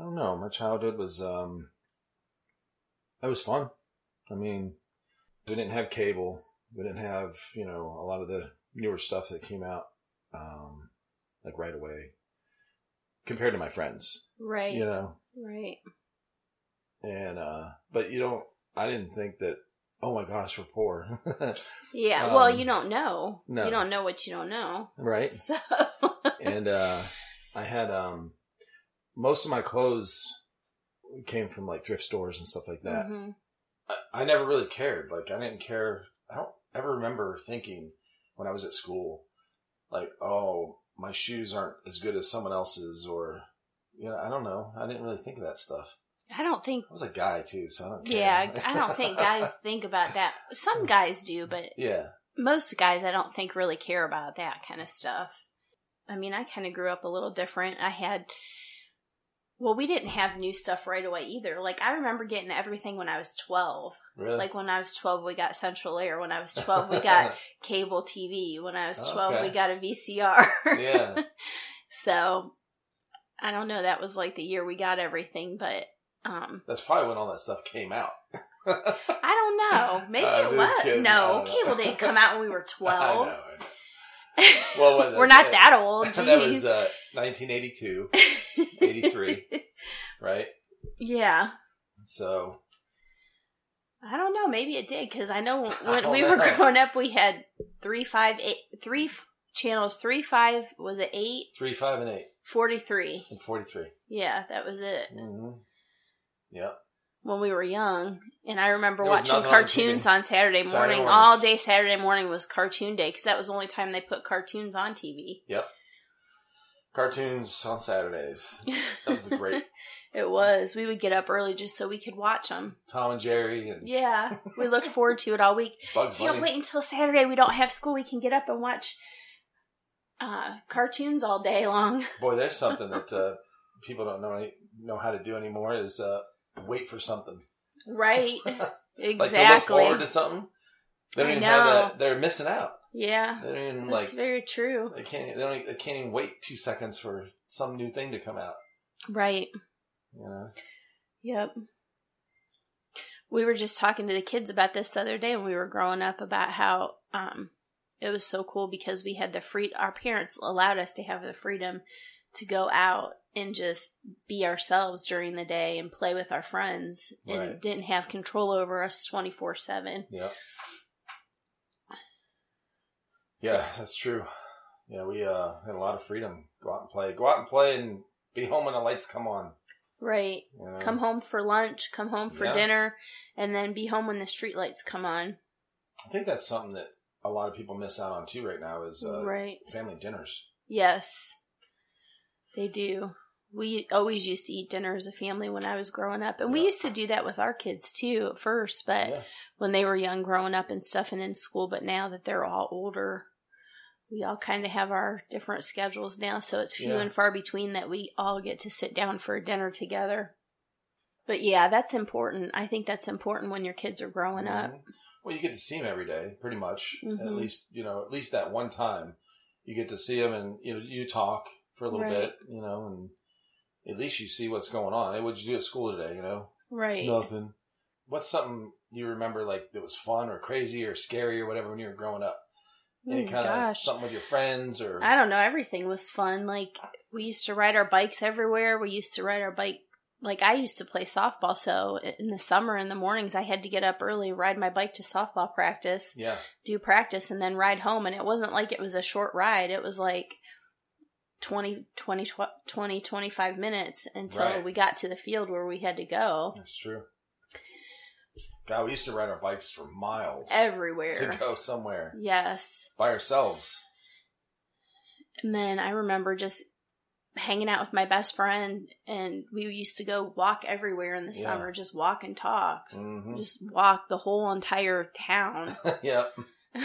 I don't know. My childhood was um, it was fun. I mean, we didn't have cable. We didn't have you know a lot of the newer stuff that came out um, like right away compared to my friends. Right. You know, Right. and uh, but you don't. I didn't think that. Oh my gosh, we're poor, Yeah. well, Um, you don't know. no. You don't know what you don't know. right? So. and uh, I had um, most of my clothes came from like thrift stores and stuff like that. Mhm. I, I never really cared. Like I didn't care. I don't ever remember thinking when I was at school, like, oh, my shoes aren't as good as someone else's, or you know, I don't know. I didn't really think of that stuff. I don't think. I was a guy too, so I don't care. Yeah, I don't think guys think about that. Some guys do, but yeah, most guys I don't think really care about that kind of stuff. I mean, I kind of grew up a little different. I had well, we didn't have new stuff right away either. Like I remember getting everything when I was 12. really. Like when I was 12, we got Central Air. When I was 12, we got cable TV. When I was 12, Okay. we got a VCR. yeah, so I don't know. That was like the year we got everything, but um that's probably when all that stuff came out. I don't know. Maybe I'm it was. kidding. No, cable didn't come out when we were I 12. know, I know. Well, We're not that old. Jeez. that was uh, 1982, 83, right? yeah. So I don't know. Maybe it did because I know when don't we were growing up, we had three, five, eight, three f- channels. Three, five. Was it eight? three, five, and eight, Forty-three. and 43. Yeah, that was it. Mm-hmm. Yep. When we were young, and I remember There watching nothing on cartoons on, Saturday morning. Saturday All day Saturday morning was cartoon day because that was the only time they put cartoons on TV. Yep. Cartoons on Saturdays. That was the great it was. We would get up early just so we could watch them. Tom and Jerry and Yeah, we looked forward to it all week. Bugs Can't Bunny. wait until Saturday. We don't have school. We can get up and watch uh, cartoons all day long. Boy, there's something that uh, people don't know any, know how to do anymore is uh, wait for something. Right. Like to look forward to something. They don't I even have know. that. They're missing out. Yeah. They don't even That's like. very true. They can't. They, don't, they can't even wait two seconds for some new thing to come out. Right. Know. Yep. We were just talking to the kids about this the other day when we were growing up about how um it was so cool because we had the free our parents allowed us to have the freedom to go out and just be ourselves during the day and play with our friends and Right. didn't have control over us 24/7. Yeah. Yeah, that's true. Yeah, we uh had a lot of freedom. Go out and play. Go out and play and be home when the lights come on. Right. You know? Come home for lunch, come home for Yeah. dinner, and then be home when the street lights come on. I think that's something that a lot of people miss out on too right now is uh, right. family dinners. Yes, they do. We always used to eat dinner as a family when I was growing up. And we used to do that with our kids too at first, but Yeah. when they were young growing up and stuff and in school. But now that they're all older, we all kind of have our different schedules now. So it's few Yeah. and far between that we all get to sit down for dinner together. But yeah, that's important. I think that's important when your kids are growing up. Mhm. Well, you get to see them every day, pretty much. At Mhm. least you know, at least that one time, you get to see them and you know you talk for a little Right. bit, you know, and at least you see what's going on. Hey, what'd you do at school today? You know, Right. nothing. What's something you remember like that was fun or crazy or scary or whatever when you were growing up? Any Oh, kind of something with your friends or I don't know. Everything was fun. Like we used to ride our bikes everywhere. We used to ride our bike. Like I used to play softball, so in the summer in the mornings I had to get up early, ride my bike to softball practice, yeah, do practice, and then ride home. And it wasn't like it was a short ride. It was like 20, 20, 20 25 minutes until Right. we got to the field where we had to go. that's true. God, we used to ride our bikes for miles Everywhere. to go somewhere Yes. by ourselves. And then I remember just hanging out with my best friend, and we used to go walk everywhere in the Yeah. summer, just walk and talk, hmm just walk the whole entire town. yep.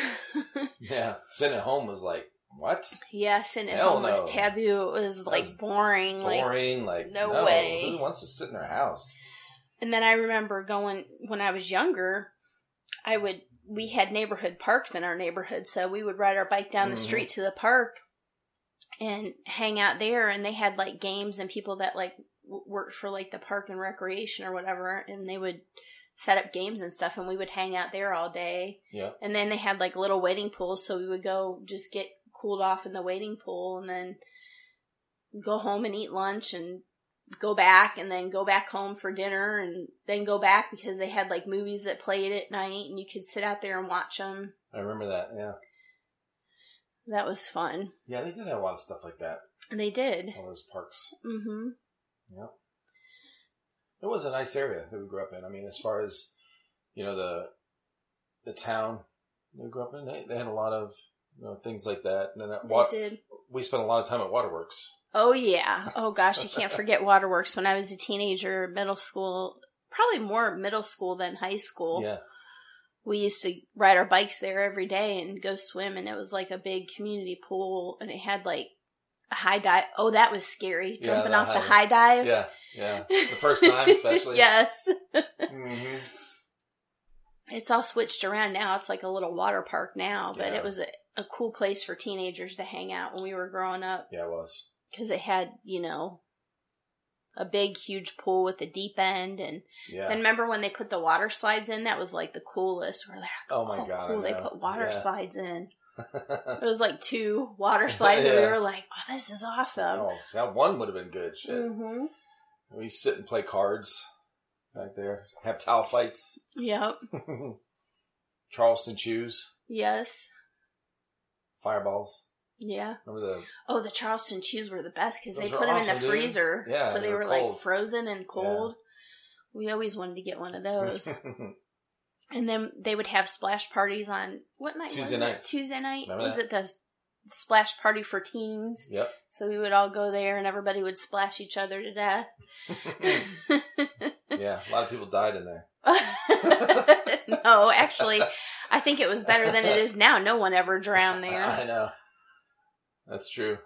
Yeah. Sitting at home was like, what? yes, and at Hell home was no. taboo. It was That like was boring. Like, Boring. Like, no no, way. Who wants to sit in their house? And then I remember going when I was younger. I would. We had neighborhood parks in our neighborhood, so we would ride our bike down the Mhm. street to the park and hang out there. And they had like games and people that like worked for like the park and recreation or whatever, and they would set up games and stuff, and we would hang out there all day. Yeah. And then they had like little wading pools, so we would go just get cooled off in the wading pool, and then go home and eat lunch and go back and then go back home for dinner and then go back because they had like movies that played at night and you could sit out there and watch them. I remember that. Yeah. That was fun. Yeah, they did have a lot of stuff like that. They did. All those parks. Mm-hmm. Yeah. It was a nice area that we grew up in. I mean, as far as you know, the the town we grew up in, they, they had a lot of you know things like that. And then at They what did. We spent a lot of time at Waterworks. Oh yeah. Oh gosh, you can't forget Waterworks. When I was a teenager, middle school, probably more middle school than high school. Yeah, We used to ride our bikes there every day and go swim, and it was like a big community pool, and it had like a high dive. Oh, that was scary, Yeah, jumping off the high- high dive. yeah, yeah. The first time, especially. yes. hmm It's all switched around now. It's like a little water park now, but Yeah. it was a, a cool place for teenagers to hang out when we were growing up Yeah, it was. because it had, you know, a big, huge pool with a deep end. And Yeah. then remember when they put the water slides in? That was like the coolest. We're like, oh my god! cool, I they know. put water Yeah. slides in. It was like two water slides, and we Yeah. were like, oh, this is awesome. oh, that one would have been good. Shit. hmm We sit and play cards back there. Have towel fights. Yep. Charleston chews. Yes. Fireballs. Yeah. Remember the Oh, the Charleston chews were the best because they put them in awesome, the dude. freezer, Yeah, so they they were were like frozen and cold. We always wanted to get one of those, and then they would have splash parties on what night? Tuesday it? nights. Tuesday night. Remember was that? it the splash party for teens? Yep. So we would all go there, and everybody would splash each other to death. yeah, a lot of people died in there. no, actually, I think it was better than it is now. No one ever drowned there. I know. That's true.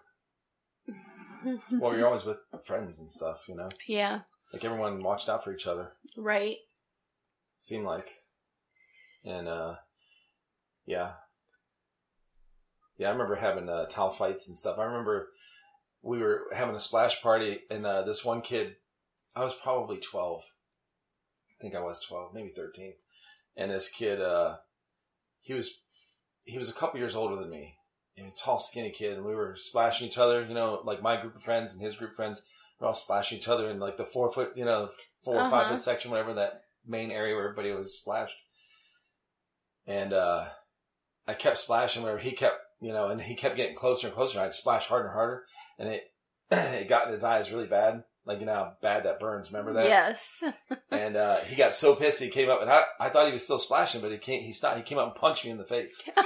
Well, you're always with friends and stuff, you know. yeah, Like everyone watched out for each other. right. Seemed like, and uh, yeah, yeah. I remember having uh, towel fights and stuff. I remember we were having a splash party, and uh, this one kid, I was probably twelve. I think I was twelve, maybe thirteen. And this kid, uh, he was he was a couple years older than me. He was a tall, skinny kid, and we were splashing each other. You know, like my group of friends and his group of friends. We're all splashing each other in like the four foot, you know, 4 or five Uh-huh. foot section, whatever that main area where everybody was splashed. And uh, I kept splashing wherever he kept, you know, and he kept getting closer and closer. And I'd splash harder and harder, and it it got in his eyes really bad. Like you know how bad that burns. Remember that? Yes. And uh, he got so pissed he came up, and I, I thought he was still splashing, but he came he stopped. He came up and punched me in the face. and,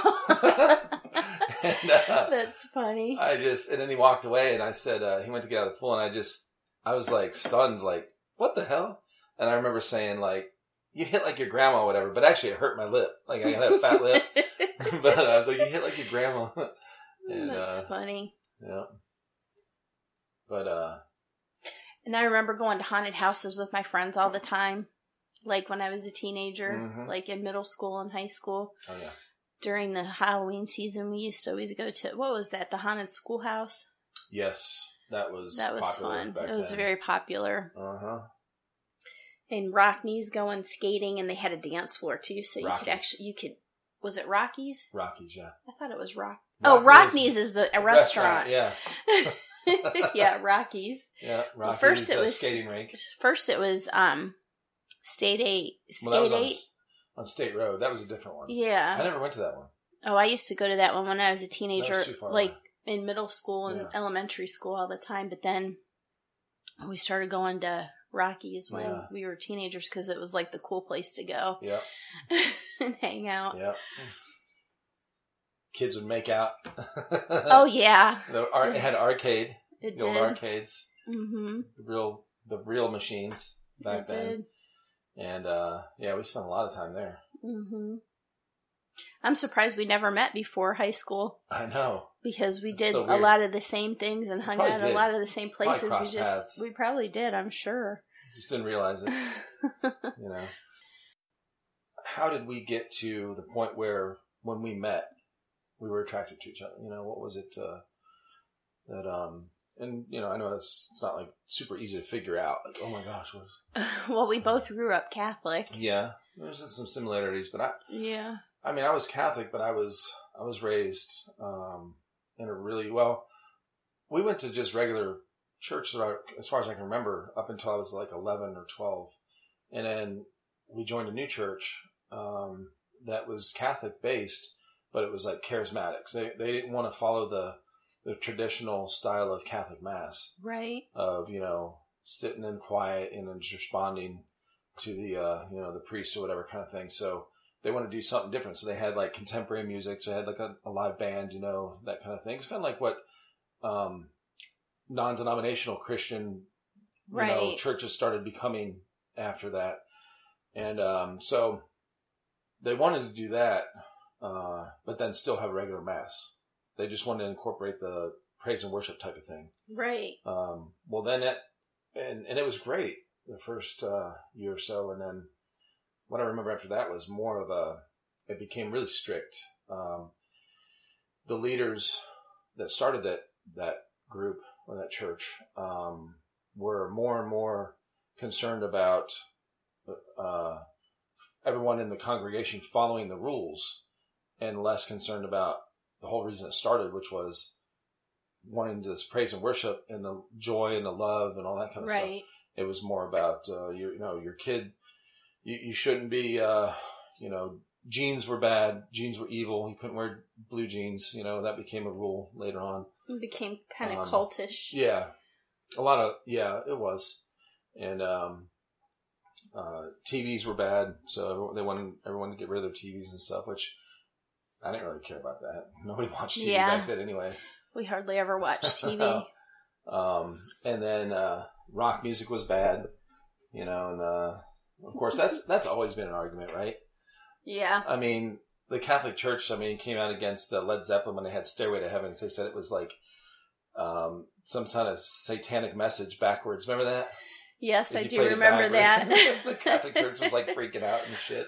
uh, That's funny. I just and then he walked away, and I said uh, he went to get out of the pool, and I just I was like stunned, like what the hell? And I remember saying like you hit like your grandma, or whatever, but actually it hurt my lip, like I had a fat lip. but I was like you hit like your grandma, and That's uh, funny. yeah. But uh, And I remember going to haunted houses with my friends all the time. Like when I was a teenager, Mhm. like in middle school and high school. oh yeah, During the Halloween season, we used to always go to what was that? The haunted schoolhouse. yes, that was That was fun. It was then. very popular. uh huh. And Rockneys going skating, and they had a dance floor too, so you Rockies. could actually you could. Was it Rockies? Rockies, yeah. I thought it was Rock. Oh, Rockneys is the a restaurant. Yeah, yeah, Rockies. yeah. Rockies, first it uh, was- skating rink. First, it was um, State Eight. Skate Well, on, Eight. On State Road. That was a different one. Yeah. I never went to that one. Oh, I used to go to that one when I was a teenager, far like away. in middle school and Yeah. elementary school all the time. But then we started going to Rockies when Yeah. we were teenagers because it was like the cool place to go Yeah, and hang out. yeah. Kids would make out. Oh yeah, the ar- it had arcade, it the old did. arcades, Mm-hmm. the real, the real machines back It then. did. And uh, yeah, we spent a lot of time there. Mm-hmm. I'm surprised we never met before high school I know. because we did so a lot of the same things and hung out at a lot of the same places. We just paths. we probably did. I'm sure. Just didn't realize it. you know. How did we get to the point where, when we met, we were attracted to each other? You know, what was it uh, that um and you know, I know it's it's not like super easy to figure out. Like, oh my gosh, what? well, we both grew up Catholic. Yeah, there's some similarities, but I, Yeah. I mean, I was Catholic, but I was I was raised um, in a really well. We went to just regular church I, as far as I can remember, up until I was like eleven or twelve, and then we joined a new church um, that was Catholic based, but it was like charismatics. They they didn't want to follow the the traditional style of Catholic mass Right. of you know sitting in quiet and then just responding to the uh, you know the priest or whatever kind of thing. So they want to do something different. So they had like contemporary music. So they had like a, a live band, you know, that kind of thing. It's kind of like what um, non-denominational Christian you know, Right. churches started becoming after that. And um, so they wanted to do that, uh, but then still have regular mass. They just wanted to incorporate the praise and worship type of thing. Right. Um, well, then it, and, and it was great the first uh, year or so. And then what I remember after that was more of a, it became really strict. Um, the leaders that started that, that group or that church um, were more and more concerned about uh, everyone in the congregation following the rules and less concerned about the whole reason it started, which was wanting to praise and worship and the joy and the love and all that kind of stuff. It was more about uh, your, you know, your kid. You, you shouldn't be, uh, you know, jeans were bad. Jeans were evil. You couldn't wear blue jeans. You know that became a rule later on. It became kind of Um, cultish. Yeah, a lot of yeah, it was, and um, uh, TVs were bad, so they wanted everyone to get rid of their TVs and stuff. Which I didn't really care about that. Nobody watched TV Yeah. back then anyway. We hardly ever watched TV. Um, and then uh, rock music was bad, you know, and uh, of course that's that's always been an argument, right? yeah. I mean, the Catholic Church, I mean, came out against uh, Led Zeppelin when they had "Stairway to Heaven." They said it was like um, some kind of satanic message backwards. Remember that? Yes, I do remember that. the Catholic Church was like freaking out and shit.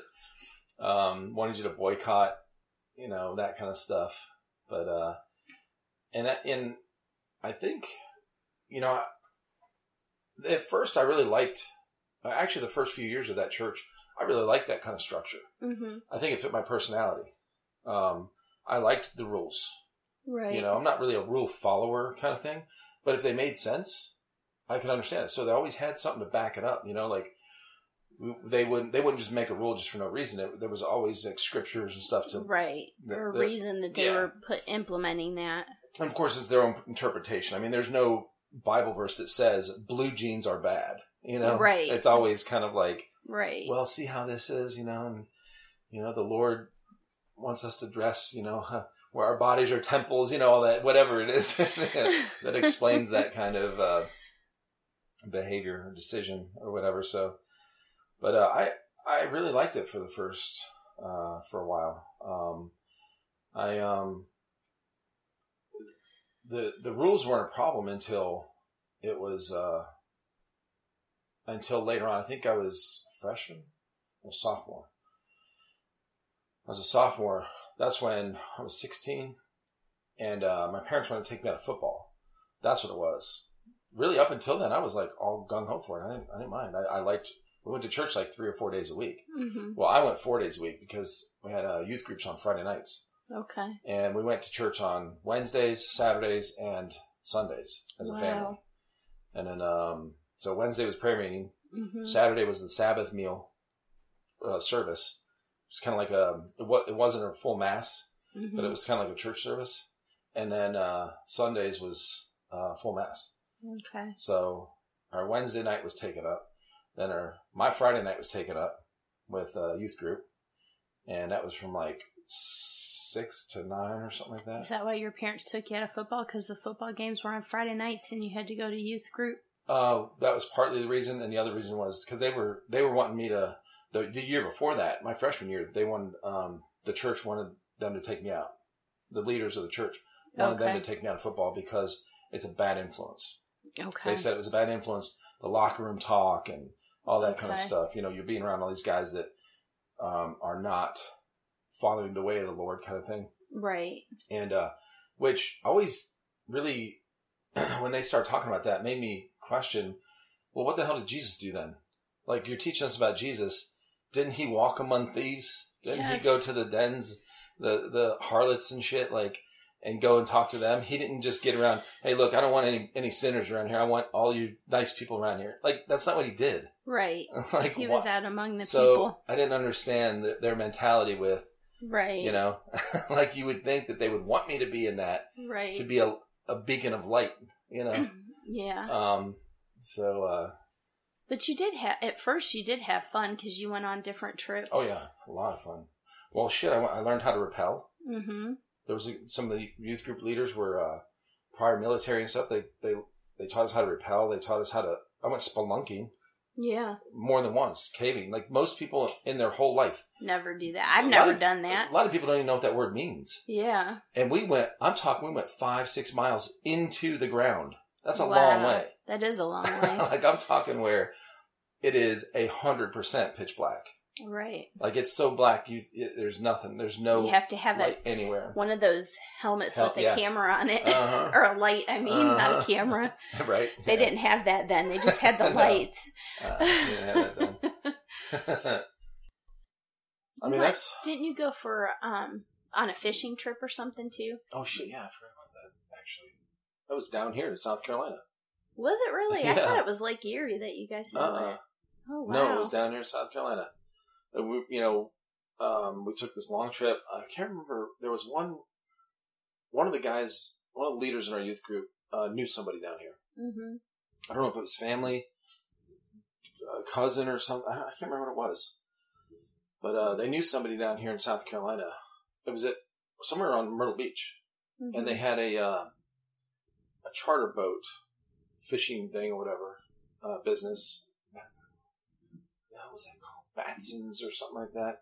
Um, wanted you to boycott, you know, that kind of stuff. But uh, and I- and I think, you know, at first I really liked. Actually, the first few years of that church, I really liked that kind of structure. hmm I think it fit my personality. Um, I liked the rules. Right. You know, I'm not really a rule follower kind of thing, but if they made sense, I could understand it. So they always had something to back it up. You know, like they wouldn't they wouldn't just make a rule just for no reason. It, there was always like scriptures and stuff to. right. the- Or a the- reason that they yeah. were put implementing that. And of course, it's their own interpretation. I mean, there's no Bible verse that says blue jeans are bad. You know, Right. It's always kind of like Right. well, see how this is, you know, and you know, the Lord wants us to dress, you know, where our bodies are temples, you know, all that, whatever it is that explains that kind of uh, behavior or decision or whatever. So, but uh, I I really liked it for the first uh, for a while. Um, I um the the rules weren't a problem until it was uh, until later on. I think I was freshman or sophomore. I was a sophomore. That's when I was 16, and uh, my parents wanted to take me out of football. That's what it was. Really, up until then, I was like all gung ho for it. I didn't, I didn't mind. I, I liked. We went to church like three or four days a week. hmm Well, I went four days a week because we had uh, youth groups on Friday nights, Okay. and we went to church on Wednesdays, Saturdays, and Sundays as a Wow. family. And then, um, so Wednesday was prayer meeting. hmm Saturday was the Sabbath meal uh, service. It's kind of like a it, wa- it wasn't a full mass, hmm but it was kind of like a church service. And then uh, Sundays was uh, full mass. Okay. So our Wednesday night was taken up. Then our my Friday night was taken up with a youth group, and that was from like six to nine or something like that. Is that why your parents took you out of football? Because the football games were on Friday nights and you had to go to youth group? Uh, that was partly the reason, and the other reason was because they were they were wanting me to. The, the year before that, my freshman year, they wanted um, the church wanted them to take me out. The leaders of the church wanted them to take me out of football because it's a bad influence. Okay. They said it was a bad influence. The locker room talk and all that kind of stuff. You know, you're being around all these guys that um, are not following the way of the Lord, kind of thing right. and uh, which always really when they start talking about that, made me question, well, what the hell did Jesus do then? Like you're teaching us about Jesus. Didn't he walk among thieves? Didn't Yes. he go to the dens, the the harlots and shit, like, and go and talk to them? He didn't just get around. Hey, look, I don't want any any sinners around here. I want all you nice people around here. Like that's not what he did. right. like He was out among the so people. I didn't understand th- their mentality with Right. you know, like you would think that they would want me to be in that Right. to be a a beacon of light. You know, yeah. um. So uh, But you did have at first you did have fun because you went on different trips. oh yeah, a lot of fun. Well, shit, I, I learned how to rappel. Mm-hmm. There was a, some of the youth group leaders were uh, prior military and stuff. They they they taught us how to rappel. They taught us how to. I went spelunking Yeah. more than once, caving. Like most people in their whole life, Never do that. I've never of- done that. a lot of people don't even know what that word means. Yeah. And we went. I'm talking. We went five six miles into the ground. That's a Wow. long way. That is a long way. like I'm talking where it is a hundred percent pitch black. Right. Like it's so black. You it, there's nothing. There's no You have to have a anywhere. one of those helmets Hel- with a yeah. camera on it. Uh-huh. or a light, I mean, not Uh-huh. a camera. right. They Yeah. didn't have that then. They just had the light. Uh, didn't have that then. I mean, What? that's. Didn't you go for um on a fishing trip or something too? Oh shit! Yeah, I forgot about that. Actually, that was down here in South Carolina. Was it really? I thought it was Lake Erie that you guys had Uh-uh. Oh wow. No, it was down here in South Carolina. We, you know, um, we took this long trip. I can't remember. There was one. One of the guys, one of the leaders in our youth group, uh, knew somebody down here. Mm-hmm. I don't know if it was family, a cousin, or something. I I can't remember what it was. But uh, they knew somebody down here in South Carolina. It was at somewhere on Myrtle Beach. Mm-hmm. and they had a uh, a charter boat fishing thing or whatever uh, business. What was that called? Batson's or something like that.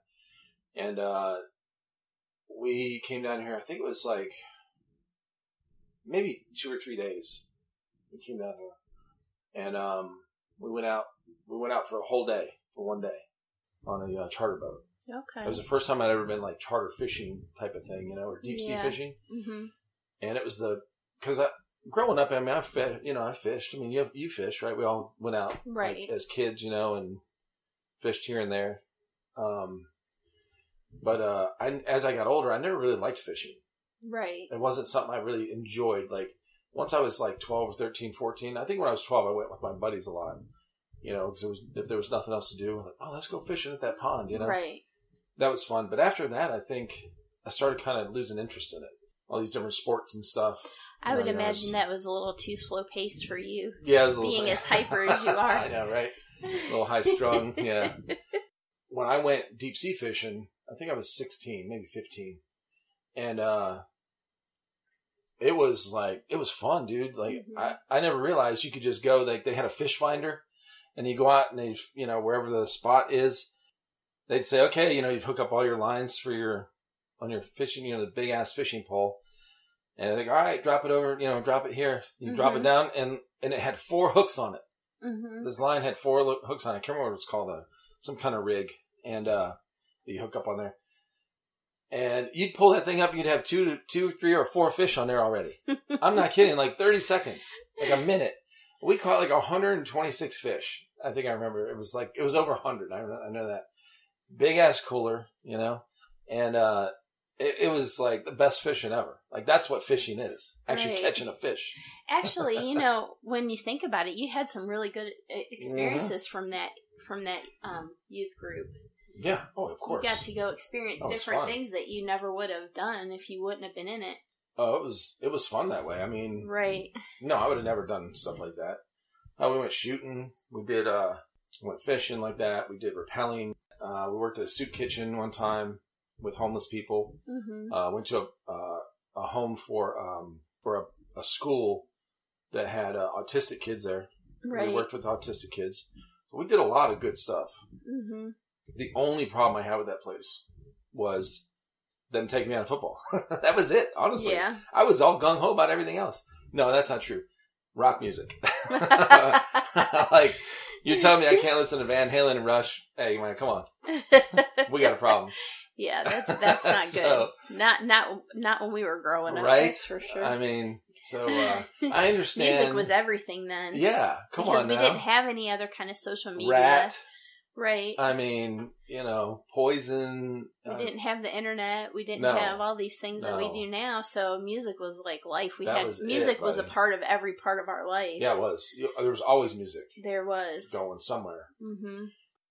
And uh, we came down here. I think it was like maybe two or three days. We came down here, and um, we went out. We went out for a whole day for one day on a uh, charter boat. okay. It was the first time I'd ever been like charter fishing type of thing, you know, or deep sea Yeah. fishing mm-hmm. and it was the because I growing up. I mean, I fi- you know I fished. I mean, you you fished, right? We all went out like, Right. as kids, you know, and fished here and there. Um, but uh, I, as I got older, I never really liked fishing. Right. It wasn't something I really enjoyed. Like once I was like 12 or 13, 14, I think when I was 12, I went with my buddies a lot. You know, because if there was nothing else to do, like, oh, let's go fishing at that pond. You know, Right. that was fun. But after that, I think I started kind of losing interest in it. All these different sports and stuff. I You would know, imagine it's- that was a little too slow paced for you. Yeah, it was a little Being as hyper as you are. I know, right? A little high strung. Yeah. when I went deep sea fishing, I think I was 16, maybe 15. And, uh, it was like, it was fun, dude. Like, Mhm. I, I never realized you could just go, like, they had a fish finder and you go out and they, you know, wherever the spot is, they'd say, okay, you know, you'd hook up all your lines for your, on your fishing, you know, the big ass fishing pole. And they're like, all right, drop it over, you know, drop it here. You drop it Mhm. down and, and it had four hooks on it Mm-hmm. this line had four lo- hooks on it. I can't remember what it's called, uh, some kind of rig, and uh, you hook up on there. And you'd pull that thing up, you'd have two, two, three, or four fish on there already. I'm not kidding, like 30 seconds, like a minute. We caught like 126 fish. I think I remember it was like it was over 100. I, I know that big ass cooler, you know, and uh, it, it was like the best fishing ever. Like that's what fishing is, actually Right. catching a fish. Actually, you know, when you think about it, you had some really good Mm-hmm. e- experiences from that from that um, youth group. Yeah, oh, of course. You got to go experience Oh, different things that you never would have done if you wouldn't have been in it. Oh, it was it was fun that way. I mean, Right. no, I would have never done stuff like that. Uh, we went shooting. We did uh, went fishing like that. We did rappelling. Uh, we worked at a soup kitchen one time with homeless people. Mm-hmm. Uh, went to a uh, a home for um, for a, a school that had uh, autistic kids there. Right. We worked with autistic kids. So we did a lot of good stuff. Mm-hmm. The only problem I had with that place was them taking me out of football. that was it, honestly. Yeah. I was all gung ho about everything else. No, that's not true. Rock music. like you're telling me I can't listen to Van Halen and Rush. Hey, man, come on. We got a problem. Yeah, that's that's not So- good. Not not not when we were growing up. right? That's for sure. I mean, so uh, I understand. Music was everything then. Yeah, come because on we now. didn't have any other kind of social media. Rat. Right. I mean, you know, poison. we uh, didn't have the internet. We didn't no. have all these things that we do now. So music was like life. We That had was it, music was a part of every part of our life. yeah, it was. There was always music There was. going somewhere. hmm